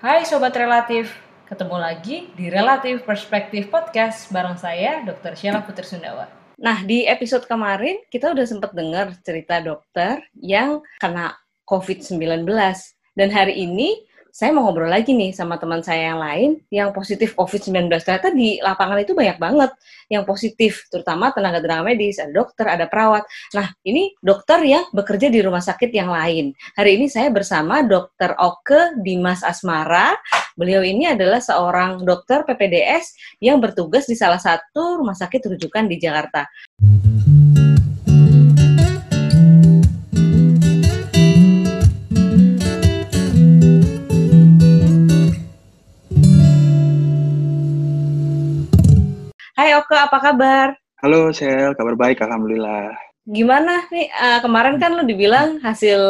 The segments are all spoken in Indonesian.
Hai Sobat Relatif, ketemu lagi di Relatif Perspektif Podcast bareng saya Dr. Sheila Putri Sundawa. Nah, di episode kemarin kita udah sempat dengar cerita dokter yang kena COVID-19. Dan hari ini saya mau ngobrol lagi nih sama teman saya yang lain yang positif COVID-19. Ternyata di lapangan itu banyak banget yang positif, terutama tenaga-tenaga medis, ada dokter, ada perawat. Nah, ini dokter yang bekerja di rumah sakit yang lain. Hari ini saya bersama Dokter Oke Dimas Asmara. Beliau ini adalah seorang dokter PPDS yang bertugas di salah satu rumah sakit rujukan di Jakarta. Hai Oke, apa kabar? Halo Sel, kabar baik, Alhamdulillah. Gimana nih, uh, kemarin kan lu dibilang hasil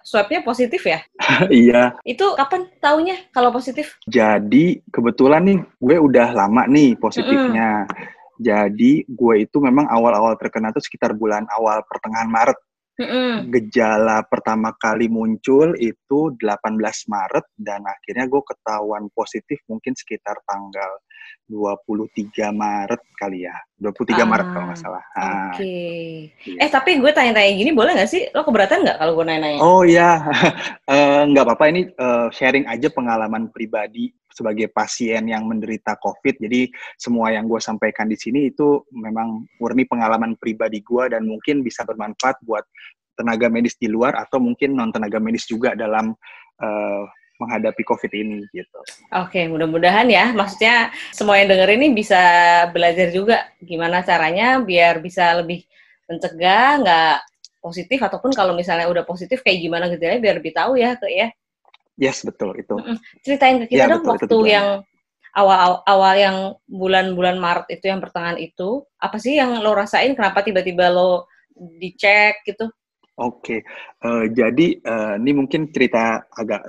swabnya positif ya? iya. Itu kapan taunya kalau positif? Jadi kebetulan nih, gue udah lama nih positifnya. Mm -hmm. Jadi gue itu memang awal-awal terkena tuh sekitar bulan awal pertengahan Maret. Mm-hmm. Gejala pertama kali muncul itu 18 Maret dan akhirnya gue ketahuan positif mungkin sekitar tanggal 23 Maret kali ya. 23 ah, Maret kalau nggak salah. Oke. Okay. Iya. Eh tapi gue tanya-tanya gini boleh nggak sih? Lo keberatan nggak kalau gue nanya-nanya? Oh iya, uh, nggak apa-apa ini uh, sharing aja pengalaman pribadi sebagai pasien yang menderita COVID. Jadi semua yang gue sampaikan di sini itu memang murni pengalaman pribadi gue dan mungkin bisa bermanfaat buat tenaga medis di luar atau mungkin non tenaga medis juga dalam uh, menghadapi COVID ini gitu. Oke, mudah-mudahan ya. Maksudnya semua yang denger ini bisa belajar juga gimana caranya biar bisa lebih mencegah nggak positif ataupun kalau misalnya udah positif kayak gimana gejalanya biar lebih tahu ya ke ya. Yes, betul itu. Ceritain ke kita ya, dong betul, waktu yang awal-awal yang bulan-bulan Maret itu yang pertengahan itu, apa sih yang lo rasain kenapa tiba-tiba lo dicek gitu? Oke, uh, jadi uh, ini mungkin cerita agak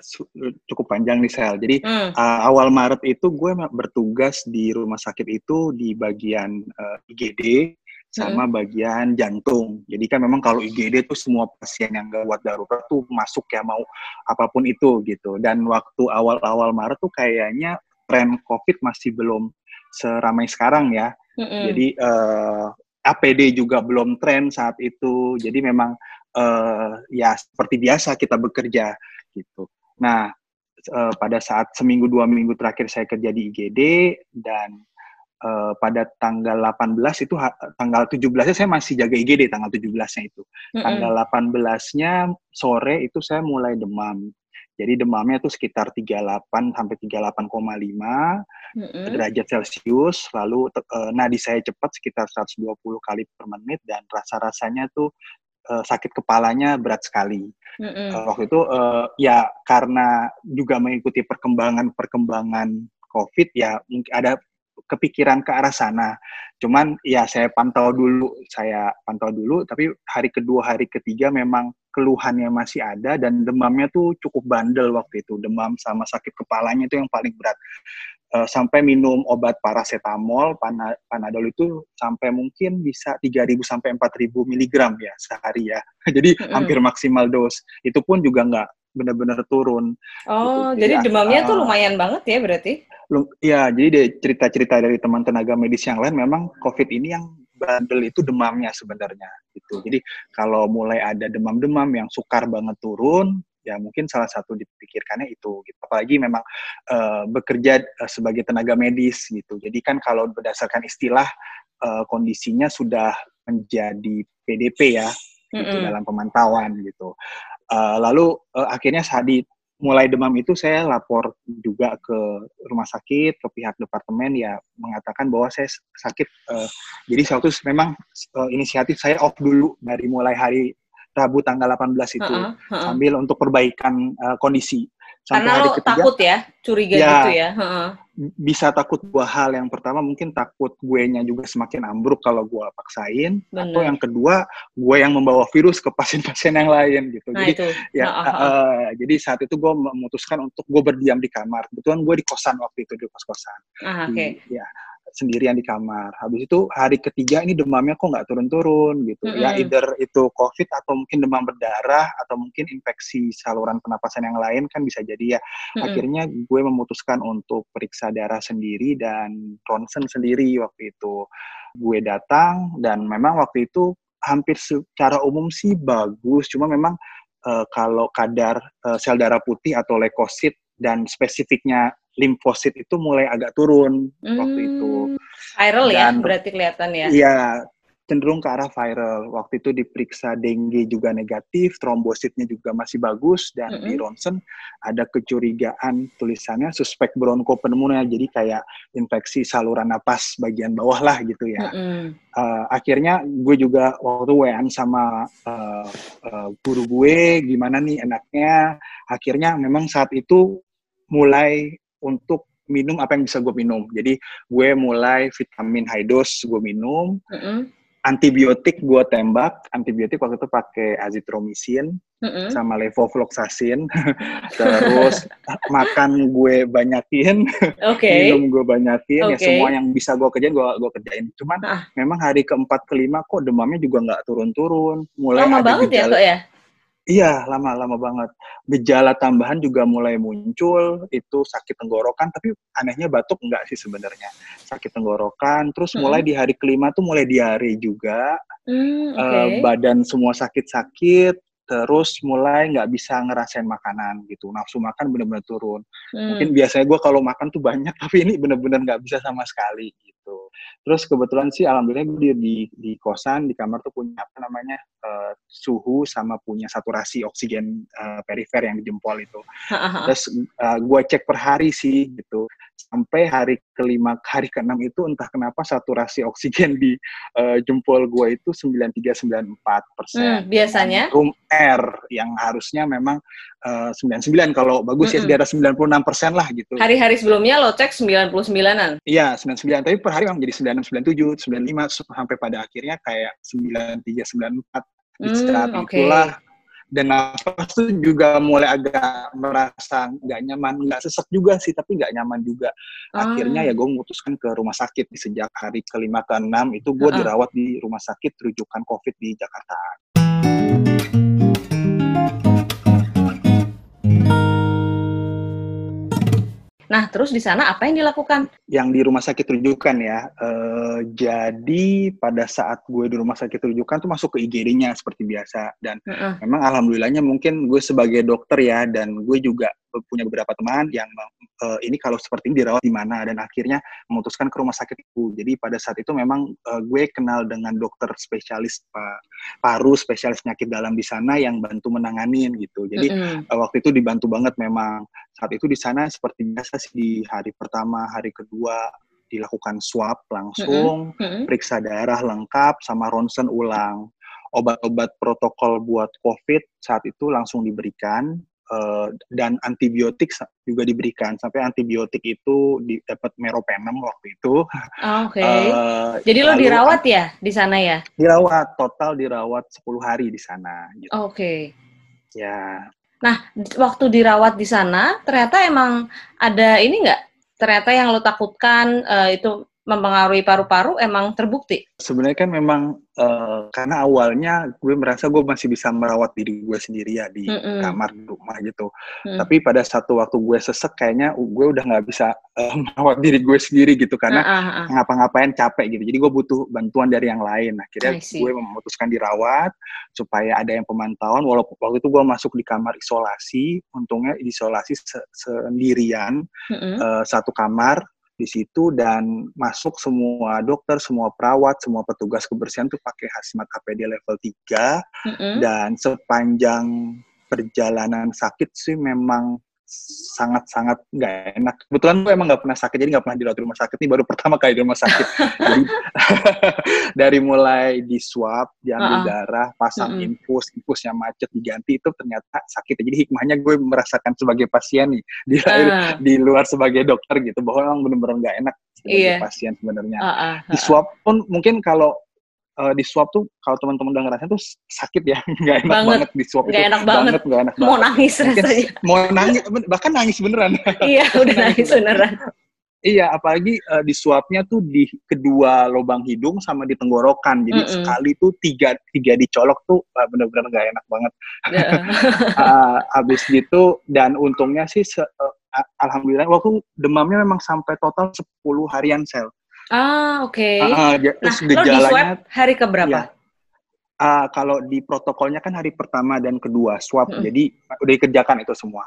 cukup panjang nih Sel. Jadi hmm. uh, awal Maret itu gue bertugas di rumah sakit itu di bagian uh, IGD sama hmm. bagian jantung. Jadi kan memang kalau IGD itu semua pasien yang gawat darurat tuh masuk ya mau apa pun itu gitu. Dan waktu awal-awal Maret tuh kayaknya tren COVID masih belum seramai sekarang ya. Hmm. Jadi uh, APD juga belum tren saat itu. Jadi memang uh, ya seperti biasa kita bekerja gitu. Nah, uh, pada saat seminggu dua minggu terakhir saya kerja di IGD dan uh, pada tanggal 18 itu tanggal 17-nya saya masih jaga IGD tanggal 17-nya itu. Mm -hmm. Tanggal 18-nya sore itu saya mulai demam. Jadi demamnya itu sekitar 38 sampai 38,5 mm-hmm. derajat Celcius, lalu uh, nadi saya cepat sekitar 120 kali per menit dan rasa-rasanya tuh uh, sakit kepalanya berat sekali. Mm-hmm. Uh, waktu itu uh, ya karena juga mengikuti perkembangan-perkembangan COVID ya mungkin ada kepikiran ke arah sana. Cuman ya saya pantau dulu, saya pantau dulu, tapi hari kedua, hari ketiga memang keluhannya masih ada dan demamnya tuh cukup bandel waktu itu. Demam sama sakit kepalanya itu yang paling berat. Uh, sampai minum obat paracetamol, panadol itu sampai mungkin bisa 3.000 sampai 4.000 miligram ya sehari ya. Jadi mm -hmm. hampir maksimal dos. Itu pun juga nggak benar-benar turun. Oh, gitu. jadi ya, demamnya uh, tuh lumayan banget ya berarti? Ya, jadi cerita-cerita dari teman tenaga medis yang lain memang COVID ini yang bandel itu demamnya sebenarnya gitu. Jadi kalau mulai ada demam-demam yang sukar banget turun, ya mungkin salah satu dipikirkannya itu gitu. Apalagi memang uh, bekerja uh, sebagai tenaga medis gitu. Jadi kan kalau berdasarkan istilah uh, kondisinya sudah menjadi PDP ya gitu mm -hmm. dalam pemantauan gitu. Uh, lalu uh, akhirnya saat mulai demam itu saya lapor juga ke rumah sakit ke pihak departemen ya mengatakan bahwa saya sakit uh, jadi waktu memang uh, inisiatif saya off dulu dari mulai hari Rabu tanggal 18 itu uh -uh, uh -uh. sambil untuk perbaikan uh, kondisi Sampai Karena hari ketiga, takut ya, curiga ya, gitu ya. Uh-uh. Bisa takut dua hal. Yang pertama mungkin takut gue nya juga semakin ambruk kalau gue paksain. Bener. Atau yang kedua, gue yang membawa virus ke pasien-pasien yang lain gitu. Nah, jadi itu. ya, uh, uh, uh, jadi saat itu gue memutuskan untuk gue berdiam di kamar. Kebetulan gue di kosan waktu itu di kos-kosan. Uh, Okay. ya. Sendirian di kamar. Habis itu hari ketiga ini demamnya kok nggak turun-turun gitu. Mm -hmm. Ya either itu COVID atau mungkin demam berdarah atau mungkin infeksi saluran pernapasan yang lain kan bisa jadi ya. Mm -hmm. Akhirnya gue memutuskan untuk periksa darah sendiri dan ronsen sendiri waktu itu. Gue datang dan memang waktu itu hampir secara umum sih bagus, cuma memang uh, kalau kadar uh, sel darah putih atau leukosit dan spesifiknya limfosit itu mulai agak turun hmm, waktu itu. Hmm, viral ya, Dan, ya, berarti kelihatan ya? Iya, cenderung ke arah viral. Waktu itu diperiksa dengue juga negatif, trombositnya juga masih bagus, dan mm -hmm. di ronsen ada kecurigaan tulisannya suspek bronkopneumonia, jadi kayak infeksi saluran napas bagian bawah lah gitu ya. Mm -hmm. uh, akhirnya gue juga waktu WN sama uh, uh, guru gue, gimana nih enaknya. Akhirnya memang saat itu mulai untuk minum apa yang bisa gue minum. Jadi gue mulai vitamin high dose gue minum, mm -hmm. antibiotik gue tembak, antibiotik waktu itu pakai azitromisin mm -hmm. sama levofloxacin, terus makan gue banyakin, okay. minum gue banyakin, okay. ya semua yang bisa gue kerjain gue gue kerjain. Cuman ah. memang hari keempat kelima kok demamnya juga nggak turun-turun, mulai lama banget ya kok ya. Iya, lama-lama banget. Gejala tambahan juga mulai muncul, itu sakit tenggorokan, tapi anehnya batuk enggak sih sebenarnya. Sakit tenggorokan, terus hmm. mulai di hari kelima tuh mulai diare juga, hmm, okay. uh, badan semua sakit-sakit, terus mulai nggak bisa ngerasain makanan gitu, nafsu makan bener-bener turun. Hmm. Mungkin biasanya gue kalau makan tuh banyak, tapi ini bener-bener nggak bisa sama sekali gitu. Terus kebetulan sih alhamdulillah gue di, di, di kosan, di kamar tuh punya apa namanya, uh, suhu sama punya saturasi oksigen uh, perifer yang di jempol itu. Terus uh, gue cek per hari sih gitu. Sampai hari kelima, hari keenam itu entah kenapa saturasi oksigen di uh, jempol gue itu 93-94 persen. Hmm, biasanya? Room air yang harusnya memang uh, 99 kalau bagus mm -hmm. ya di atas 96 persen lah gitu. Hari-hari sebelumnya lo cek 99-an? Iya, 99. Tapi per hari memang jadi 96, 97, 95 sampai pada akhirnya kayak 93, 94 di saat okay. itulah dan nafas tuh juga mulai agak merasa nggak nyaman nggak sesek juga sih tapi nggak nyaman juga ah. akhirnya ya gue memutuskan ke rumah sakit sejak hari kelima ke enam itu gue uh -uh. dirawat di rumah sakit rujukan covid di Jakarta Nah, terus di sana apa yang dilakukan? Yang di rumah sakit rujukan ya. Uh, jadi pada saat gue di rumah sakit rujukan tuh masuk ke IGD-nya seperti biasa dan uh -uh. memang alhamdulillahnya mungkin gue sebagai dokter ya dan gue juga punya beberapa teman yang uh, ini kalau seperti ini dirawat di mana dan akhirnya memutuskan ke rumah sakit itu. Jadi pada saat itu memang uh, gue kenal dengan dokter spesialis uh, paru, spesialis penyakit dalam di sana yang bantu menanganin gitu. Jadi mm -hmm. uh, waktu itu dibantu banget memang. Saat itu di sana seperti biasa sih di hari pertama, hari kedua dilakukan swab langsung, mm -hmm. periksa darah lengkap sama ronsen ulang. Obat-obat protokol buat COVID saat itu langsung diberikan uh, dan antibiotik juga diberikan sampai antibiotik itu dapat meropenem waktu itu. Oh, Oke. Okay. Uh, eh, Jadi lo dirawat ya di sana ya? Dirawat total dirawat 10 hari di sana. Gitu. Oke. Okay. Ya. Nah waktu dirawat di sana ternyata emang ada ini nggak? Ternyata yang lo takutkan uh, itu mempengaruhi paru-paru emang terbukti? Sebenarnya kan memang uh, karena awalnya gue merasa gue masih bisa merawat diri gue sendiri ya di mm -mm. kamar rumah gitu. Mm. Tapi pada satu waktu gue sesek kayaknya gue udah nggak bisa uh, merawat diri gue sendiri gitu karena uh, uh, uh. ngapa-ngapain capek gitu. Jadi gue butuh bantuan dari yang lain. Akhirnya gue memutuskan dirawat supaya ada yang pemantauan. Walaupun waktu itu gue masuk di kamar isolasi, untungnya isolasi se sendirian mm -mm. Uh, satu kamar di situ dan masuk semua dokter, semua perawat, semua petugas kebersihan tuh pakai hazmat APD level 3 mm -hmm. dan sepanjang perjalanan sakit sih memang sangat-sangat nggak enak. Kebetulan gue emang nggak pernah sakit, jadi nggak pernah dirawat di rumah sakit. Ini baru pertama kali di rumah sakit. jadi dari mulai di swab, diambil uh -uh. darah, pasang mm -hmm. infus, infusnya macet, diganti itu ternyata sakit. Jadi hikmahnya gue merasakan sebagai pasien nih di, uh. di luar sebagai dokter gitu, bahwa emang bener-bener nggak enak sebagai yeah. pasien sebenarnya. Uh -uh. Uh -uh. Di swab pun mungkin kalau uh, di swab tuh kalau teman-teman udah ngerasain tuh sakit ya nggak enak banget, banget di swab gak itu enak banget nggak enak banget mau nangis Mungkin, rasanya mau nangis bahkan nangis beneran iya udah nangis beneran Iya, apalagi uh, di swabnya tuh di kedua lubang hidung sama di tenggorokan. Jadi mm -mm. sekali tuh tiga tiga dicolok tuh uh, bener-bener gak enak banget. Yeah. uh, habis gitu dan untungnya sih se, uh, alhamdulillah waktu demamnya memang sampai total 10 harian sel. Ah, oke. Okay. Uh, terus nah, gejalanya, lo di swab hari keberapa? Ya, uh, kalau di protokolnya kan hari pertama dan kedua swab, mm -hmm. jadi udah dikerjakan itu semua.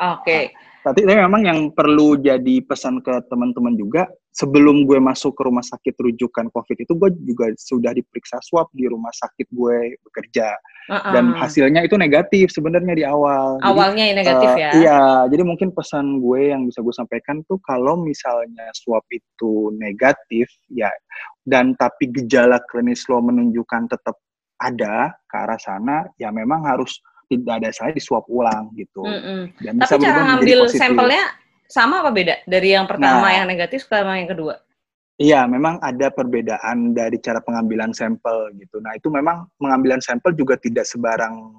Oke. Okay. Uh, tapi memang yang perlu jadi pesan ke teman-teman juga, sebelum gue masuk ke rumah sakit rujukan COVID itu, gue juga sudah diperiksa swab di rumah sakit gue bekerja. Uh -uh. Dan hasilnya itu negatif sebenarnya di awal. Awalnya jadi, negatif uh, ya? Iya, jadi mungkin pesan gue yang bisa gue sampaikan tuh kalau misalnya swab itu negatif, ya dan tapi gejala klinis lo menunjukkan tetap ada ke arah sana, ya memang harus tidak ada saya di swab ulang gitu. Mm -hmm. Dan Tapi cara ngambil sampelnya sama apa beda dari yang pertama nah, yang negatif ke yang kedua? Iya, memang ada perbedaan dari cara pengambilan sampel gitu. Nah, itu memang pengambilan sampel juga tidak sebarang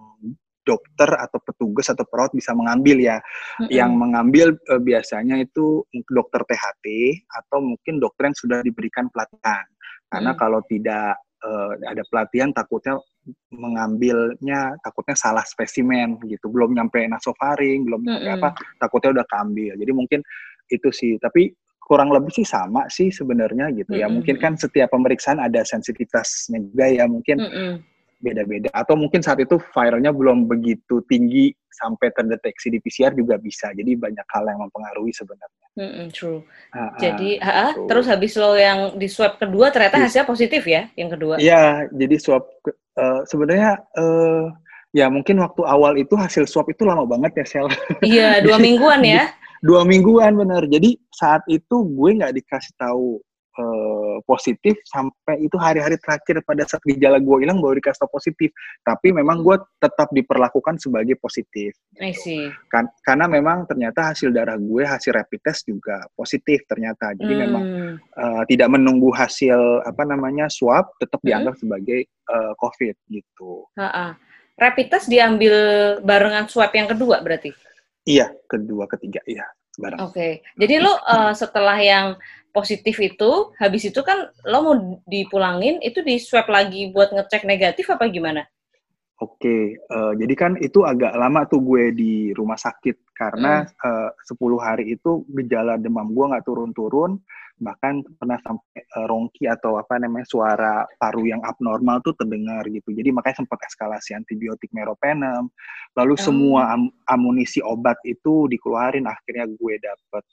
dokter atau petugas atau perawat bisa mengambil ya. Mm-hmm. Yang mengambil uh, biasanya itu dokter THT atau mungkin dokter yang sudah diberikan pelatihan. Karena mm. kalau tidak uh, ada pelatihan takutnya mengambilnya takutnya salah spesimen gitu. Belum nyampe nasofaring belum nyampe mm -hmm. apa takutnya udah keambil. Jadi mungkin itu sih. Tapi kurang lebih sih sama sih sebenarnya gitu mm -hmm. ya mungkin kan setiap pemeriksaan ada sensitivitasnya juga ya. Mungkin mm -hmm beda-beda atau mungkin saat itu viralnya belum begitu tinggi sampai terdeteksi di PCR juga bisa jadi banyak hal yang mempengaruhi sebenarnya. Mm -hmm, true. Uh, jadi uh, uh, terus habis lo yang di swab kedua ternyata hasilnya positif ya yang kedua? Iya jadi swab uh, sebenarnya uh, ya mungkin waktu awal itu hasil swab itu lama banget ya sel. Iya dua mingguan ya. dua mingguan benar. Jadi saat itu gue nggak dikasih tahu uh, positif sampai itu hari-hari terakhir pada saat gejala gue hilang baru dikasih tau positif tapi memang gue tetap diperlakukan sebagai positif see. Kan, karena memang ternyata hasil darah gue hasil rapid test juga positif ternyata jadi hmm. memang uh, tidak menunggu hasil apa namanya swab tetap hmm. dianggap sebagai uh, covid gitu ha -ha. rapid test diambil barengan swab yang kedua berarti iya kedua ketiga iya Oke, okay. jadi lo uh, setelah yang positif itu, habis itu kan lo mau dipulangin, itu di swab lagi buat ngecek negatif apa gimana? Oke, okay. uh, jadi kan itu agak lama tuh gue di rumah sakit karena hmm. uh, 10 hari itu gejala demam gue nggak turun-turun, bahkan pernah sampai uh, rongki atau apa namanya suara paru yang abnormal tuh terdengar gitu. Jadi makanya sempat eskalasi antibiotik meropenem, lalu hmm. semua am amunisi obat itu dikeluarin, akhirnya gue dapet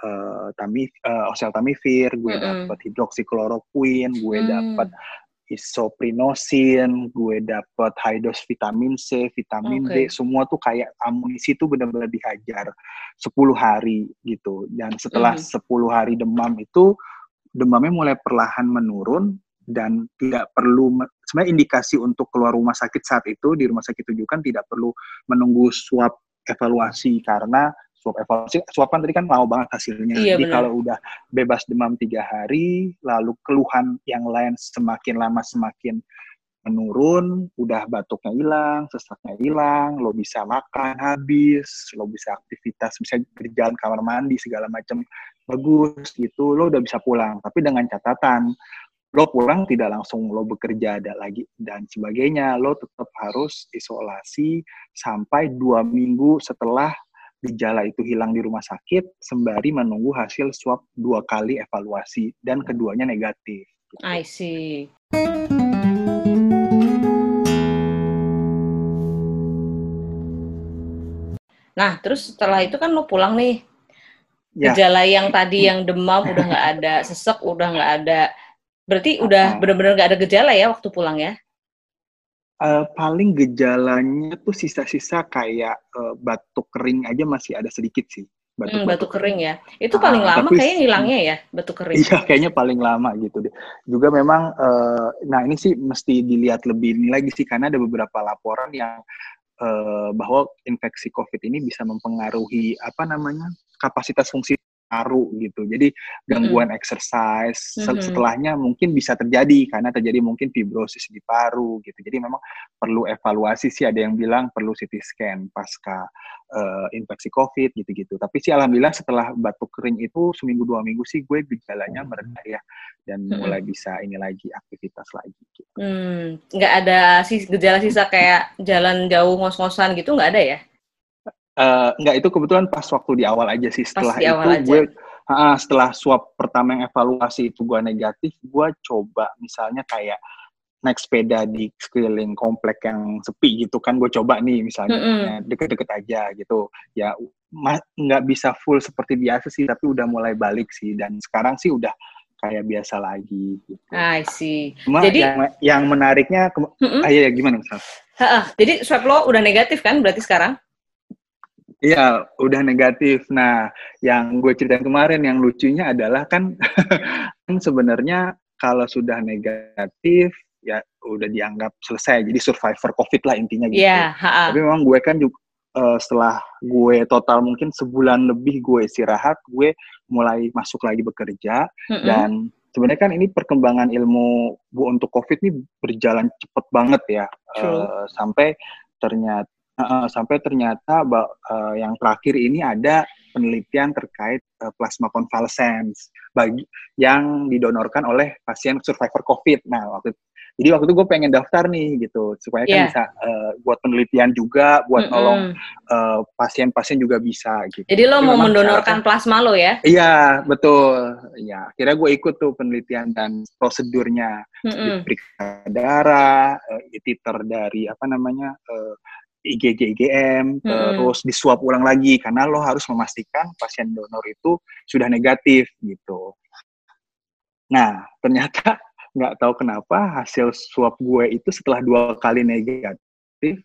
uh, tami uh, oseltamivir, gue mm -hmm. dapat hidroksikloroquine, gue mm. dapat isoprinosin, gue dapat high dose vitamin C, vitamin okay. D, semua tuh kayak amunisi tuh benar-benar dihajar 10 hari gitu. Dan setelah mm. 10 hari demam itu demamnya mulai perlahan menurun dan tidak perlu sebenarnya indikasi untuk keluar rumah sakit saat itu di rumah sakit tujukan tidak perlu menunggu swab evaluasi karena swab evaluasi. Swab kan tadi kan lama banget hasilnya. Iya, jadi kalau udah bebas demam tiga hari lalu keluhan yang lain semakin lama semakin menurun udah batuknya hilang sesaknya hilang lo bisa makan habis lo bisa aktivitas bisa berjalan kamar mandi segala macam bagus gitu lo udah bisa pulang. Tapi dengan catatan lo pulang tidak langsung lo bekerja ada lagi dan sebagainya. Lo tetap harus isolasi sampai dua minggu setelah gejala itu hilang di rumah sakit sembari menunggu hasil swab dua kali evaluasi dan keduanya negatif. Gitu. I see. Nah, terus setelah itu kan lo pulang nih. Ya. Gejala yang tadi yang demam udah nggak ada, sesek udah nggak ada. Berarti udah benar-benar nggak ada gejala ya waktu pulang ya? Uh, paling gejalanya tuh sisa-sisa kayak uh, batuk kering aja masih ada sedikit sih. Batuk, hmm, batuk kering ya. Itu ah, paling uh, lama tapi, kayaknya hilangnya ya, batuk kering. Iya, kayaknya paling lama gitu deh. Juga memang, uh, nah ini sih mesti dilihat lebih ini lagi sih, karena ada beberapa laporan yang uh, bahwa infeksi COVID ini bisa mempengaruhi apa namanya kapasitas fungsi paru gitu. Jadi gangguan mm -hmm. exercise mm -hmm. setelahnya mungkin bisa terjadi karena terjadi mungkin fibrosis di paru gitu. Jadi memang perlu evaluasi sih ada yang bilang perlu CT scan pasca uh, infeksi COVID gitu-gitu. Tapi sih alhamdulillah setelah batuk kering itu seminggu dua minggu sih gue gejalanya mereda ya dan hmm. mulai bisa ini lagi aktivitas lagi. Gitu. Hmm, nggak ada sih gejala sisa kayak jalan jauh ngos-ngosan gitu nggak ada ya? Uh, nggak itu kebetulan pas waktu di awal aja sih setelah itu aja. gue uh, setelah swab pertama yang evaluasi itu gue negatif gue coba misalnya kayak naik sepeda di sekeliling komplek yang sepi gitu kan gue coba nih misalnya mm -hmm. deket-deket aja gitu ya nggak bisa full seperti biasa sih tapi udah mulai balik sih dan sekarang sih udah kayak biasa lagi gitu. I see. Cuma Jadi yang, yang menariknya, mm -hmm. ah, iya gimana misal? Jadi swab lo udah negatif kan berarti sekarang? Iya, udah negatif. Nah, yang gue ceritain kemarin yang lucunya adalah kan, kan sebenarnya kalau sudah negatif ya udah dianggap selesai. Jadi survivor COVID lah intinya gitu. Iya. Tapi memang gue kan juga uh, setelah gue total mungkin sebulan lebih gue istirahat, gue mulai masuk lagi bekerja mm -hmm. dan sebenarnya kan ini perkembangan ilmu bu untuk COVID ini berjalan cepet banget ya uh, sampai ternyata uh, sampai ternyata uh, yang terakhir ini ada penelitian terkait uh, plasma konvalesens bagi yang didonorkan oleh pasien survivor COVID. Nah, waktu jadi waktu itu gue pengen daftar nih gitu supaya yeah. kan iya. bisa uh, buat penelitian juga, buat mm -hmm. nolong pasien-pasien uh, juga bisa gitu. Jadi lo Jadi mau mendonorkan cara, plasma lo ya? Iya betul. Ya, kira gue ikut tuh penelitian dan prosedurnya, mm -hmm. periksa darah, uh, titer dari apa namanya. Uh, IgG IgM hmm. terus disuap ulang lagi karena lo harus memastikan pasien donor itu sudah negatif gitu. Nah ternyata nggak tahu kenapa hasil swab gue itu setelah dua kali negatif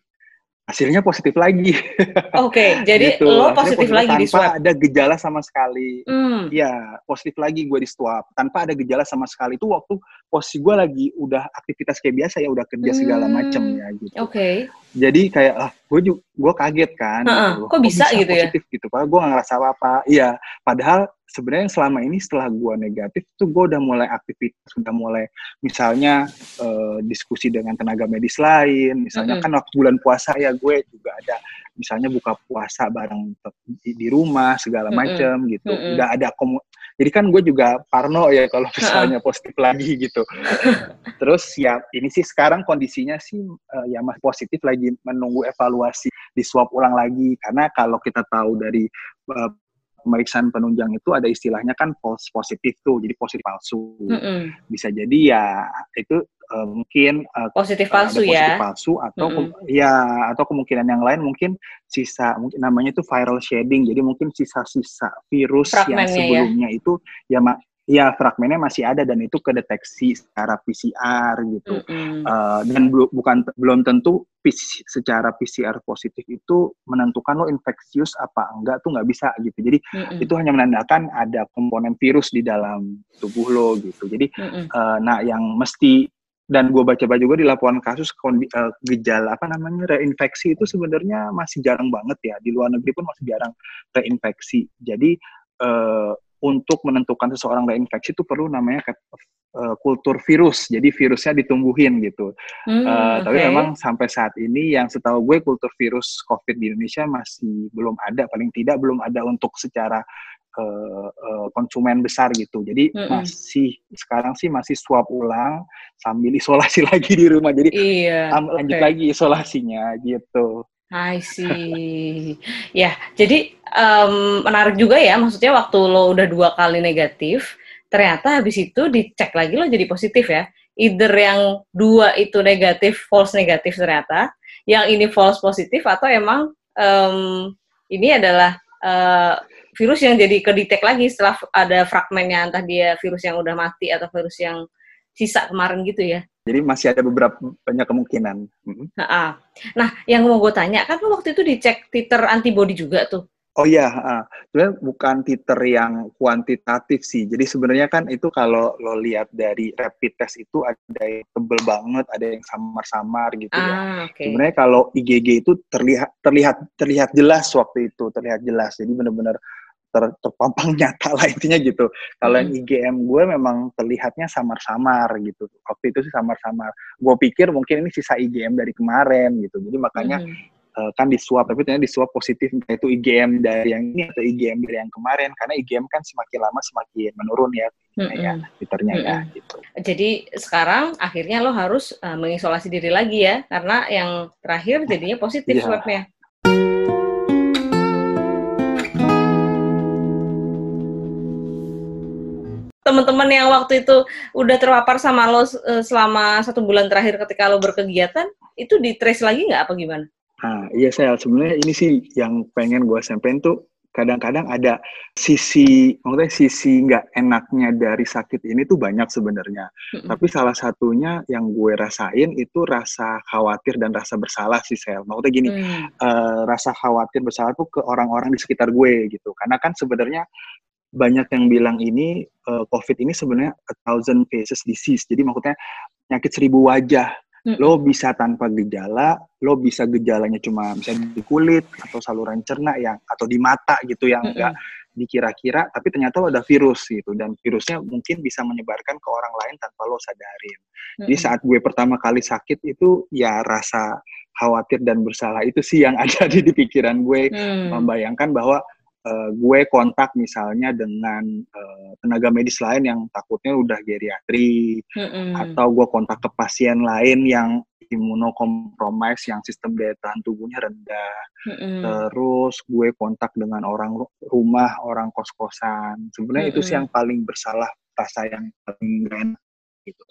hasilnya positif lagi. Oke, okay, jadi gitu. lo positif, positif lagi tanpa di swab. ada gejala sama sekali. Hmm. Ya, positif lagi gue di swab tanpa ada gejala sama sekali. Itu waktu posisi gue lagi udah aktivitas kayak biasa ya, udah kerja segala hmm. macem ya gitu. Oke. Okay. Jadi kayak ah, gue juga gue kaget kan. Uh -uh. Gitu. Kok, Kok bisa, bisa gitu positif ya? Positif gitu. Padahal gue gak ngerasa apa-apa. Iya, padahal sebenarnya selama ini setelah gue negatif tuh gue udah mulai aktivitas sudah mulai misalnya uh, diskusi dengan tenaga medis lain misalnya mm -hmm. kan waktu bulan puasa ya gue juga ada misalnya buka puasa bareng di, di rumah segala macam mm -hmm. gitu mm -hmm. udah ada komu jadi kan gue juga parno ya kalau misalnya positif lagi gitu terus ya ini sih sekarang kondisinya sih uh, ya masih positif lagi menunggu evaluasi di swab ulang lagi karena kalau kita tahu dari uh, pemeriksaan penunjang itu ada istilahnya kan false positif tuh, jadi positif palsu. Mm -hmm. Bisa jadi ya itu uh, mungkin uh, positif palsu ada positif ya. palsu atau mm -hmm. ya atau kemungkinan yang lain mungkin sisa mungkin namanya itu viral shedding. Jadi mungkin sisa-sisa virus Fragmennya yang ya. sebelumnya ya? itu ya ya fragmennya masih ada dan itu kedeteksi secara PCR gitu. Mm -hmm. uh, dan bukan belum tentu secara PCR positif itu menentukan lo infeksius apa enggak tuh nggak bisa gitu. Jadi mm -hmm. itu hanya menandakan ada komponen virus di dalam tubuh lo gitu. Jadi mm -hmm. uh, nah yang mesti dan gue baca-baca juga di laporan kasus uh, gejala apa namanya reinfeksi itu sebenarnya masih jarang banget ya di luar negeri pun masih jarang reinfeksi jadi uh, untuk menentukan seseorang reinfeksi itu perlu namanya uh, kultur virus. Jadi virusnya ditumbuhin gitu. Hmm, uh, okay. Tapi memang sampai saat ini yang setahu gue kultur virus COVID di Indonesia masih belum ada. Paling tidak belum ada untuk secara uh, uh, konsumen besar gitu. Jadi mm -mm. masih sekarang sih masih swab ulang sambil isolasi lagi di rumah. Jadi iya, lanjut okay. lagi isolasinya gitu. I see. ya, jadi um, menarik juga ya. Maksudnya waktu lo udah dua kali negatif, ternyata habis itu dicek lagi lo jadi positif ya. Either yang dua itu negatif, false negatif ternyata, yang ini false positif atau emang um, ini adalah uh, virus yang jadi kedetek lagi setelah ada fragmennya entah dia virus yang udah mati atau virus yang sisa kemarin gitu ya. Jadi masih ada beberapa banyak kemungkinan. Nah, nah yang mau gue tanya kan waktu itu dicek titer antibody juga tuh. Oh iya, uh, sebenarnya bukan titer yang kuantitatif sih. Jadi sebenarnya kan itu kalau lo lihat dari rapid test itu ada yang tebel banget, ada yang samar-samar gitu ya. ah, ya. Okay. Sebenarnya kalau IgG itu terlihat terlihat terlihat jelas waktu itu, terlihat jelas. Jadi benar-benar ter, terpampang nyata lah intinya gitu. Kalau hmm. yang IGM gue memang terlihatnya samar-samar gitu. Waktu itu sih samar-samar. Gue pikir mungkin ini sisa IGM dari kemarin gitu. Jadi makanya hmm uh, kan disuap tapi ternyata disuap positif entah itu IgM dari yang ini atau IgM dari yang kemarin karena IgM kan semakin lama semakin menurun ya mm-hmm. ya mm-hmm. ya gitu. Jadi sekarang akhirnya lo harus uh, mengisolasi diri lagi ya karena yang terakhir jadinya positif yeah. swabnya. Teman-teman yang waktu itu udah terpapar sama lo eh, selama satu bulan terakhir ketika lo berkegiatan itu di trace lagi nggak apa gimana? Nah, iya saya sebenarnya ini sih yang pengen gue sampaikan tuh kadang-kadang ada sisi maksudnya sisi nggak enaknya dari sakit ini tuh banyak sebenarnya. Mm-hmm. Tapi salah satunya yang gue rasain itu rasa khawatir dan rasa bersalah sih Sel. Maksudnya gini, mm. uh, rasa khawatir bersalah tuh ke orang-orang di sekitar gue gitu. Karena kan sebenarnya banyak yang bilang ini uh, COVID ini sebenarnya a thousand faces disease. Jadi maksudnya penyakit seribu wajah Lo bisa tanpa gejala, lo bisa gejalanya cuma bisa di kulit atau saluran cerna yang atau di mata gitu yang enggak dikira-kira, tapi ternyata lo ada virus gitu dan virusnya mungkin bisa menyebarkan ke orang lain tanpa lo sadarin. Jadi saat gue pertama kali sakit itu ya rasa khawatir dan bersalah itu sih yang ada di, di pikiran gue mm. membayangkan bahwa uh, gue kontak misalnya dengan uh, tenaga medis lain yang takutnya udah geriatri mm-hmm. atau gue kontak ke pasien lain yang imunokompromis yang sistem daya tahan tubuhnya rendah. Mm-hmm. Terus gue kontak dengan orang rumah, orang kos-kosan. Sebenarnya mm-hmm. itu sih yang paling bersalah, rasa yang paling enak gitu.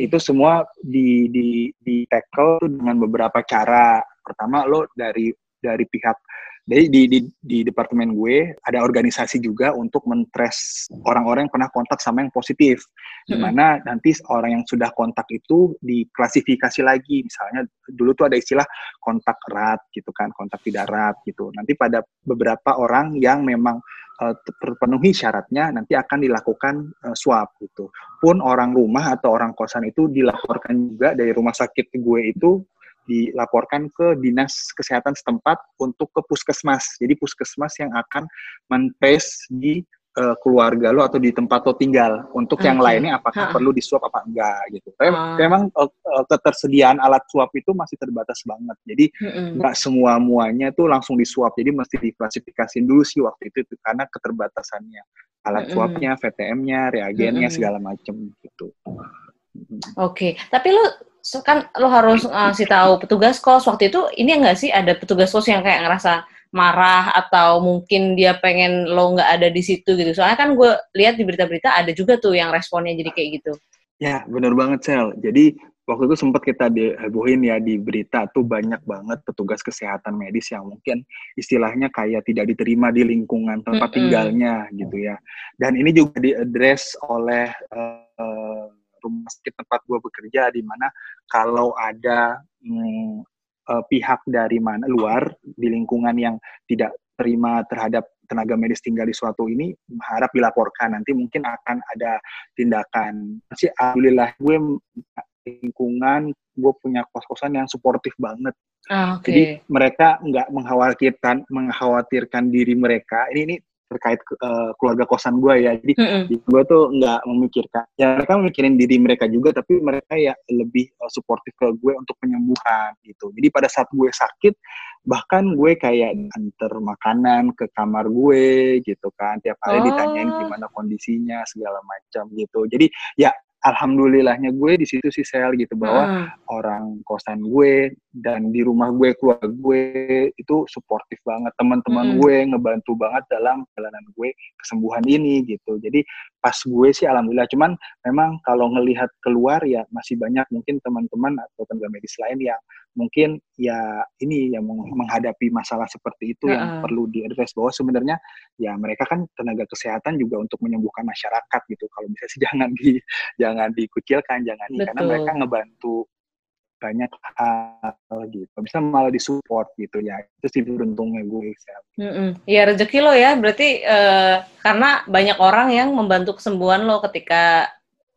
Itu semua di di di tackle dengan beberapa cara. Pertama lo dari dari pihak jadi di, di, di departemen gue ada organisasi juga untuk mentres orang-orang yang pernah kontak sama yang positif. Di mana hmm. nanti orang yang sudah kontak itu diklasifikasi lagi. Misalnya dulu tuh ada istilah kontak erat gitu kan, kontak tidak erat gitu. Nanti pada beberapa orang yang memang uh, terpenuhi syaratnya nanti akan dilakukan uh, swab gitu. Pun orang rumah atau orang kosan itu dilaporkan juga dari rumah sakit gue itu dilaporkan ke dinas kesehatan setempat untuk ke puskesmas. Jadi puskesmas yang akan mentes di uh, keluarga lo atau di tempat lo tinggal. Untuk okay. yang lainnya apakah ha. perlu disuap apa enggak gitu. Tapi uh. memang uh, ketersediaan alat suap itu masih terbatas banget. Jadi nggak mm -mm. semua muanya tuh langsung disuap. Jadi mesti diklasifikasi dulu sih waktu itu, itu karena keterbatasannya alat suapnya, VTM-nya, reagennya mm -mm. segala macam gitu. Oke, okay. tapi so, kan lo harus ngasih tahu petugas kos waktu itu ini enggak sih ada petugas kos yang kayak ngerasa marah atau mungkin dia pengen lo nggak ada di situ gitu soalnya kan gue lihat di berita-berita ada juga tuh yang responnya jadi kayak gitu ya benar banget sel jadi waktu itu sempat kita dihebohin ya di berita tuh banyak banget petugas kesehatan medis yang mungkin istilahnya kayak tidak diterima di lingkungan tempat mm -hmm. tinggalnya gitu ya dan ini juga diadres oleh uh, rumah sakit tempat gue bekerja di mana kalau ada hmm, uh, pihak dari mana luar di lingkungan yang tidak terima terhadap tenaga medis tinggal di suatu ini harap dilaporkan nanti mungkin akan ada tindakan. Sih alhamdulillah gue lingkungan gue punya kos-kosan yang suportif banget. Ah, okay. Jadi mereka nggak mengkhawatirkan mengkhawatirkan diri mereka. Ini ini terkait uh, keluarga kosan gue ya jadi mm -hmm. gue tuh nggak memikirkan ya mereka memikirin diri mereka juga tapi mereka ya lebih uh, suportif ke gue untuk penyembuhan gitu jadi pada saat gue sakit bahkan gue kayak antar makanan ke kamar gue gitu kan tiap hari oh. ditanyain gimana kondisinya segala macam gitu jadi ya alhamdulillahnya gue di situ sih sel gitu bahwa hmm. orang kosan gue dan di rumah gue keluarga gue itu suportif banget teman-teman hmm. gue ngebantu banget dalam perjalanan gue kesembuhan ini gitu jadi pas gue sih alhamdulillah cuman memang kalau ngelihat keluar ya masih banyak mungkin teman-teman atau tenaga medis lain yang mungkin ya ini yang menghadapi masalah seperti itu uh -uh. yang perlu diadres bahwa sebenarnya ya mereka kan tenaga kesehatan juga untuk menyembuhkan masyarakat gitu. Kalau bisa sih jangan di jangan dikucilkan jangan di, karena mereka ngebantu banyak hal gitu. Bisa malah disupport gitu ya. Itu sih beruntungnya gue mm -mm. ya rezeki lo ya. Berarti uh, karena banyak orang yang membantu kesembuhan lo ketika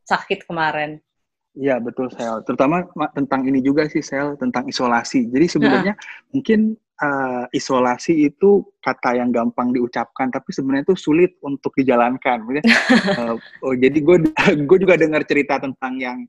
sakit kemarin Iya betul sel, terutama tentang ini juga sih sel tentang isolasi. Jadi sebenarnya nah. mungkin uh, isolasi itu kata yang gampang diucapkan, tapi sebenarnya itu sulit untuk dijalankan. uh, oh, jadi gue gue juga dengar cerita tentang yang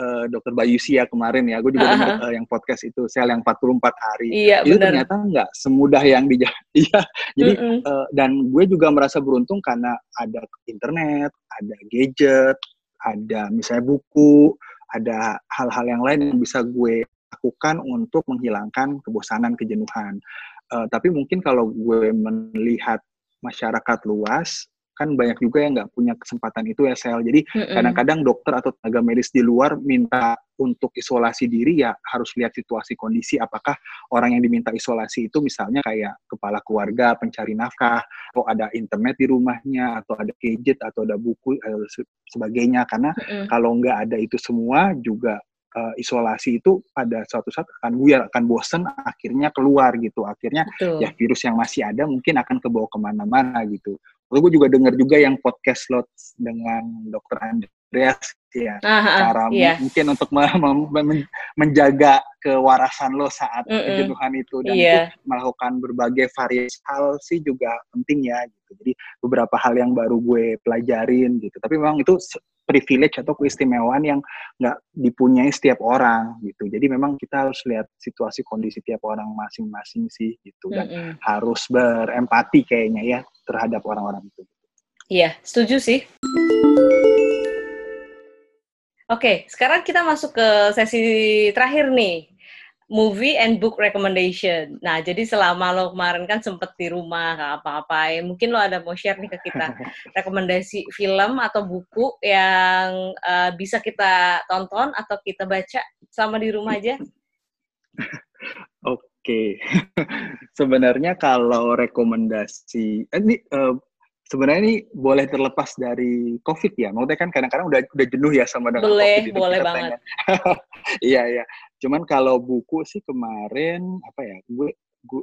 uh, Dokter Bayusia kemarin ya. Gue juga uh -huh. dengar uh, yang podcast itu sel yang 44 hari. Iya, itu bener. ternyata nggak semudah yang di Iya. jadi mm -mm. Uh, dan gue juga merasa beruntung karena ada internet, ada gadget, ada misalnya buku, ada hal-hal yang lain yang bisa gue lakukan untuk menghilangkan kebosanan, kejenuhan. Uh, tapi mungkin kalau gue melihat masyarakat luas, kan banyak juga yang nggak punya kesempatan itu ya sel. Jadi kadang-kadang dokter atau tenaga medis di luar minta untuk isolasi diri ya harus lihat situasi kondisi apakah orang yang diminta isolasi itu misalnya kayak kepala keluarga pencari nafkah atau ada internet di rumahnya atau ada gadget atau ada buku atau sebagainya karena mm-hmm. kalau nggak ada itu semua juga uh, isolasi itu pada suatu saat akan buyar, akan bosen, akhirnya keluar gitu. Akhirnya Betul. ya virus yang masih ada mungkin akan kebawa ke mana-mana gitu. Lalu gue juga dengar juga yang podcast lo dengan dokter Andreas ya, Aha, cara iya. mungkin untuk menjaga kewarasan lo saat mm -mm. kejenuhan itu dan yeah. itu melakukan berbagai variasi hal sih juga penting ya gitu. Jadi beberapa hal yang baru gue pelajarin gitu. Tapi memang itu privilege atau keistimewaan yang nggak dipunyai setiap orang gitu. Jadi memang kita harus lihat situasi kondisi tiap orang masing-masing sih gitu dan mm -hmm. harus berempati kayaknya ya terhadap orang-orang itu. Iya, setuju sih. Oke, sekarang kita masuk ke sesi terakhir nih movie and book recommendation. Nah, jadi selama lo kemarin kan sempet di rumah, nggak apa-apain, mungkin lo ada mau share nih ke kita rekomendasi film atau buku yang uh, bisa kita tonton atau kita baca selama di rumah aja? Oke, okay. sebenarnya kalau rekomendasi, eh, ini uh, sebenarnya ini boleh terlepas dari COVID ya. Maksudnya kan kadang-kadang udah udah jenuh ya sama dengan boleh, COVID. Boleh, boleh banget. Iya, iya. Cuman kalau buku sih kemarin apa ya, gue, gue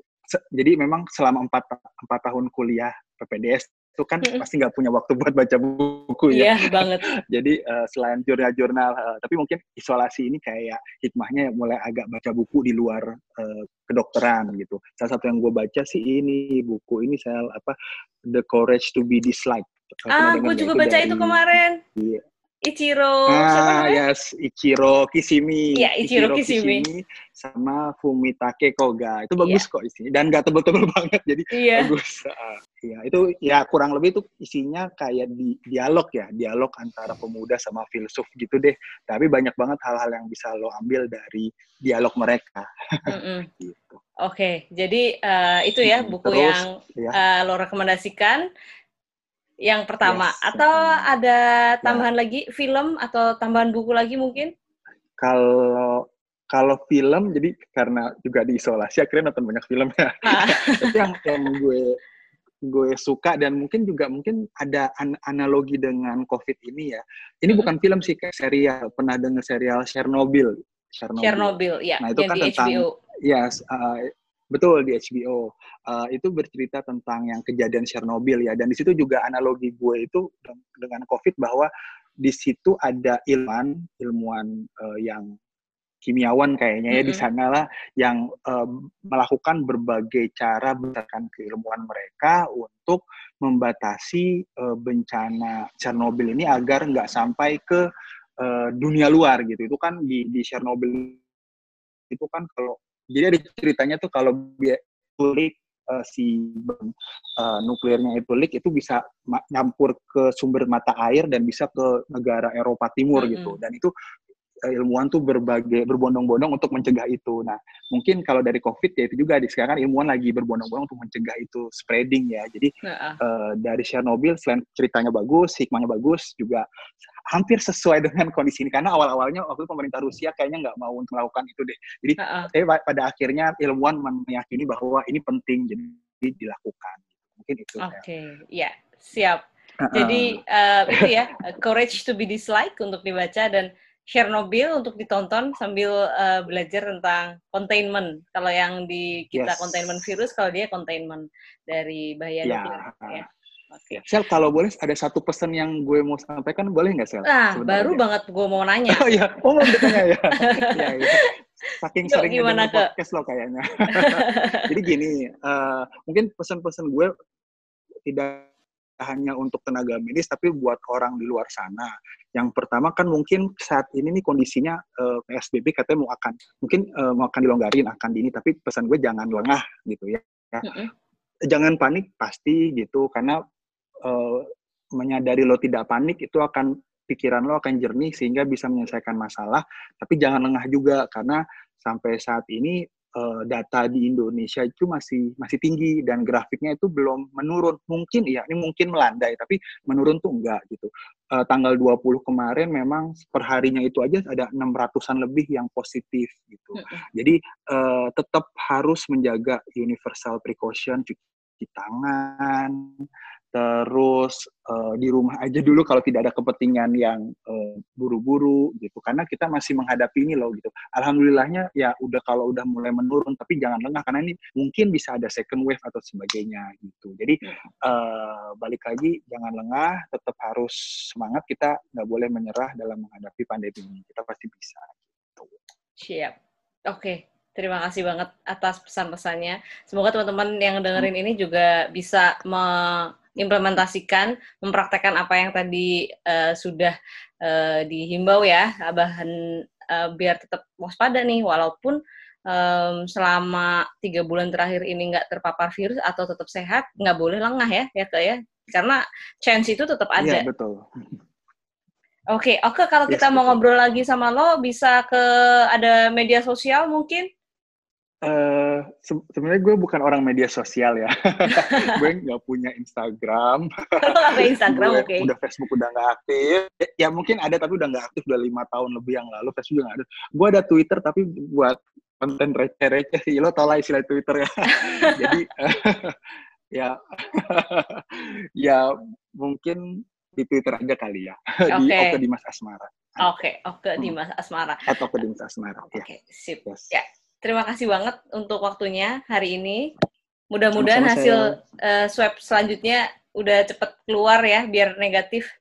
jadi memang selama empat empat tahun kuliah PPDS itu kan mm -hmm. pasti nggak punya waktu buat baca buku ya. Iya banget. Jadi uh, selain jurnal-jurnal, uh, tapi mungkin isolasi ini kayak hikmahnya mulai agak baca buku di luar uh, kedokteran gitu. Salah satu yang gue baca sih ini buku ini saya apa The Courage to Be Disliked. Ah, gue juga baca dari, itu kemarin. Iya, Ichiro ah, siapa yes Ichiro Kishimi Iya Ichiro, Ichiro Kishimi. Kishimi sama Fumitake Koga. Itu bagus yeah. kok isinya. Dan gak tebel-tebel banget jadi yeah. bagus. Uh, ya itu ya kurang lebih itu isinya kayak di dialog ya. Dialog antara pemuda sama filsuf gitu deh. Tapi banyak banget hal-hal yang bisa lo ambil dari dialog mereka. Mm -mm. gitu. Oke okay, jadi uh, itu ya buku Terus, yang ya. Uh, lo rekomendasikan yang pertama yes. atau ada tambahan nah. lagi film atau tambahan buku lagi mungkin? Kalau kalau film jadi karena juga diisolasi akhirnya nonton banyak film ya. Ah. Tapi yang yang gue gue suka dan mungkin juga mungkin ada an analogi dengan COVID ini ya. Ini hmm. bukan film sih kayak serial. Pernah dengar serial Chernobyl? Chernobyl, Chernobyl ya. Nah itu kan tentang HBO. yes, uh, Betul di HBO. Uh, itu bercerita tentang yang kejadian Chernobyl ya dan di situ juga analogi gue itu dengan COVID bahwa di situ ada ilmuwan ilmuwan uh, yang kimiawan kayaknya ya mm -hmm. di sana lah yang uh, melakukan berbagai cara berdasarkan keilmuan mereka untuk membatasi uh, bencana Chernobyl ini agar nggak sampai ke uh, dunia luar gitu. Itu kan di di Chernobyl itu kan kalau jadi ada ceritanya tuh kalau dia uh, si uh, nuklirnya itu leak itu bisa nyampur ke sumber mata air dan bisa ke negara Eropa Timur mm -hmm. gitu dan itu ilmuwan tuh berbagai berbondong-bondong untuk mencegah itu. Nah, mungkin kalau dari COVID ya itu juga di sekarang ilmuwan lagi berbondong-bondong untuk mencegah itu spreading ya. Jadi uh -uh. Dari Chernobyl selain ceritanya bagus, hikmahnya bagus, juga hampir sesuai dengan kondisi ini karena awal-awalnya waktu itu pemerintah Rusia kayaknya nggak mau untuk melakukan itu deh. Jadi uh -uh. pada akhirnya ilmuwan meyakini bahwa ini penting jadi dilakukan. Mungkin itu. Oke, okay. ya siap. Uh -uh. Jadi uh, itu ya courage to be disliked untuk dibaca dan Chernobyl untuk ditonton sambil uh, belajar tentang containment. Kalau yang di kita yes. containment virus, kalau dia containment dari bahaya yeah. virus. Ya. Okay. Sel, kalau boleh ada satu pesan yang gue mau sampaikan, boleh nggak Sel? Nah, baru banget gue mau nanya. oh iya, oh mau ditanya ya. ya, ya. saking sering gimana ke podcast lo kayaknya. Jadi gini, uh, mungkin pesan-pesan gue tidak hanya untuk tenaga medis tapi buat orang di luar sana. Yang pertama kan mungkin saat ini nih kondisinya uh, eh, PSBB katanya mau akan mungkin uh, mau akan dilonggarin akan dini tapi pesan gue jangan lengah gitu ya. -hmm. Jangan panik pasti gitu karena uh, menyadari lo tidak panik itu akan pikiran lo akan jernih sehingga bisa menyelesaikan masalah tapi jangan lengah juga karena sampai saat ini uh, data di Indonesia itu masih masih tinggi dan grafiknya itu belum menurun. Mungkin ya, ini mungkin melandai tapi menurun tuh enggak gitu. Uh, tanggal 20 kemarin memang perharinya itu aja ada 600-an lebih yang positif gitu. Jadi uh, tetap harus menjaga universal precaution cuci tangan, terus uh, di rumah aja dulu kalau tidak ada kepentingan yang buru buru-buru gitu. Karena kita masih menghadapi ini loh gitu. Alhamdulillahnya ya udah kalau udah mulai menurun tapi jangan lengah karena ini mungkin bisa ada second wave atau sebagainya gitu. Jadi uh, balik lagi jangan lengah tetap harus semangat. Kita nggak boleh menyerah dalam menghadapi pandemi ini. Kita pasti bisa gitu. Siap. Oke okay. Terima kasih banget atas pesan-pesannya. Semoga teman-teman yang dengerin ini juga bisa me implementasikan, mempraktekkan apa yang tadi uh, sudah uh, dihimbau ya, bahan uh, biar tetap waspada nih, walaupun um, selama tiga bulan terakhir ini nggak terpapar virus atau tetap sehat, nggak boleh lengah ya, ya kak ya, karena chance itu tetap ada. Iya betul. Oke, okay, oke okay, kalau kita yes, mau betul. ngobrol lagi sama lo, bisa ke ada media sosial mungkin? Uh, se sebenarnya gue bukan orang media sosial ya. gue nggak punya Instagram. Instagram, oke. Okay. Udah Facebook udah nggak aktif. Ya, ya mungkin ada tapi udah nggak aktif udah lima tahun lebih yang lalu. Facebook juga nggak ada. Gue ada Twitter tapi buat konten receh-receh sih. Lo tau lah istilah Twitter ya. Jadi ya ya mungkin di Twitter aja kali ya. Okay. Di Oke Dimas Asmara. Oke, okay. Oke Dimas Asmara. Atau Oke Dimas Asmara. Ya. Oke, okay. sip. Yes. Ya terima kasih banget untuk waktunya hari ini. Mudah-mudahan hasil uh, swab selanjutnya udah cepet keluar ya, biar negatif.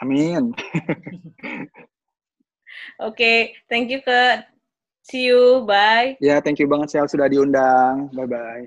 Amin. Oke, okay, thank you ke See you, bye. Ya, thank you banget Sel sudah diundang. Bye-bye.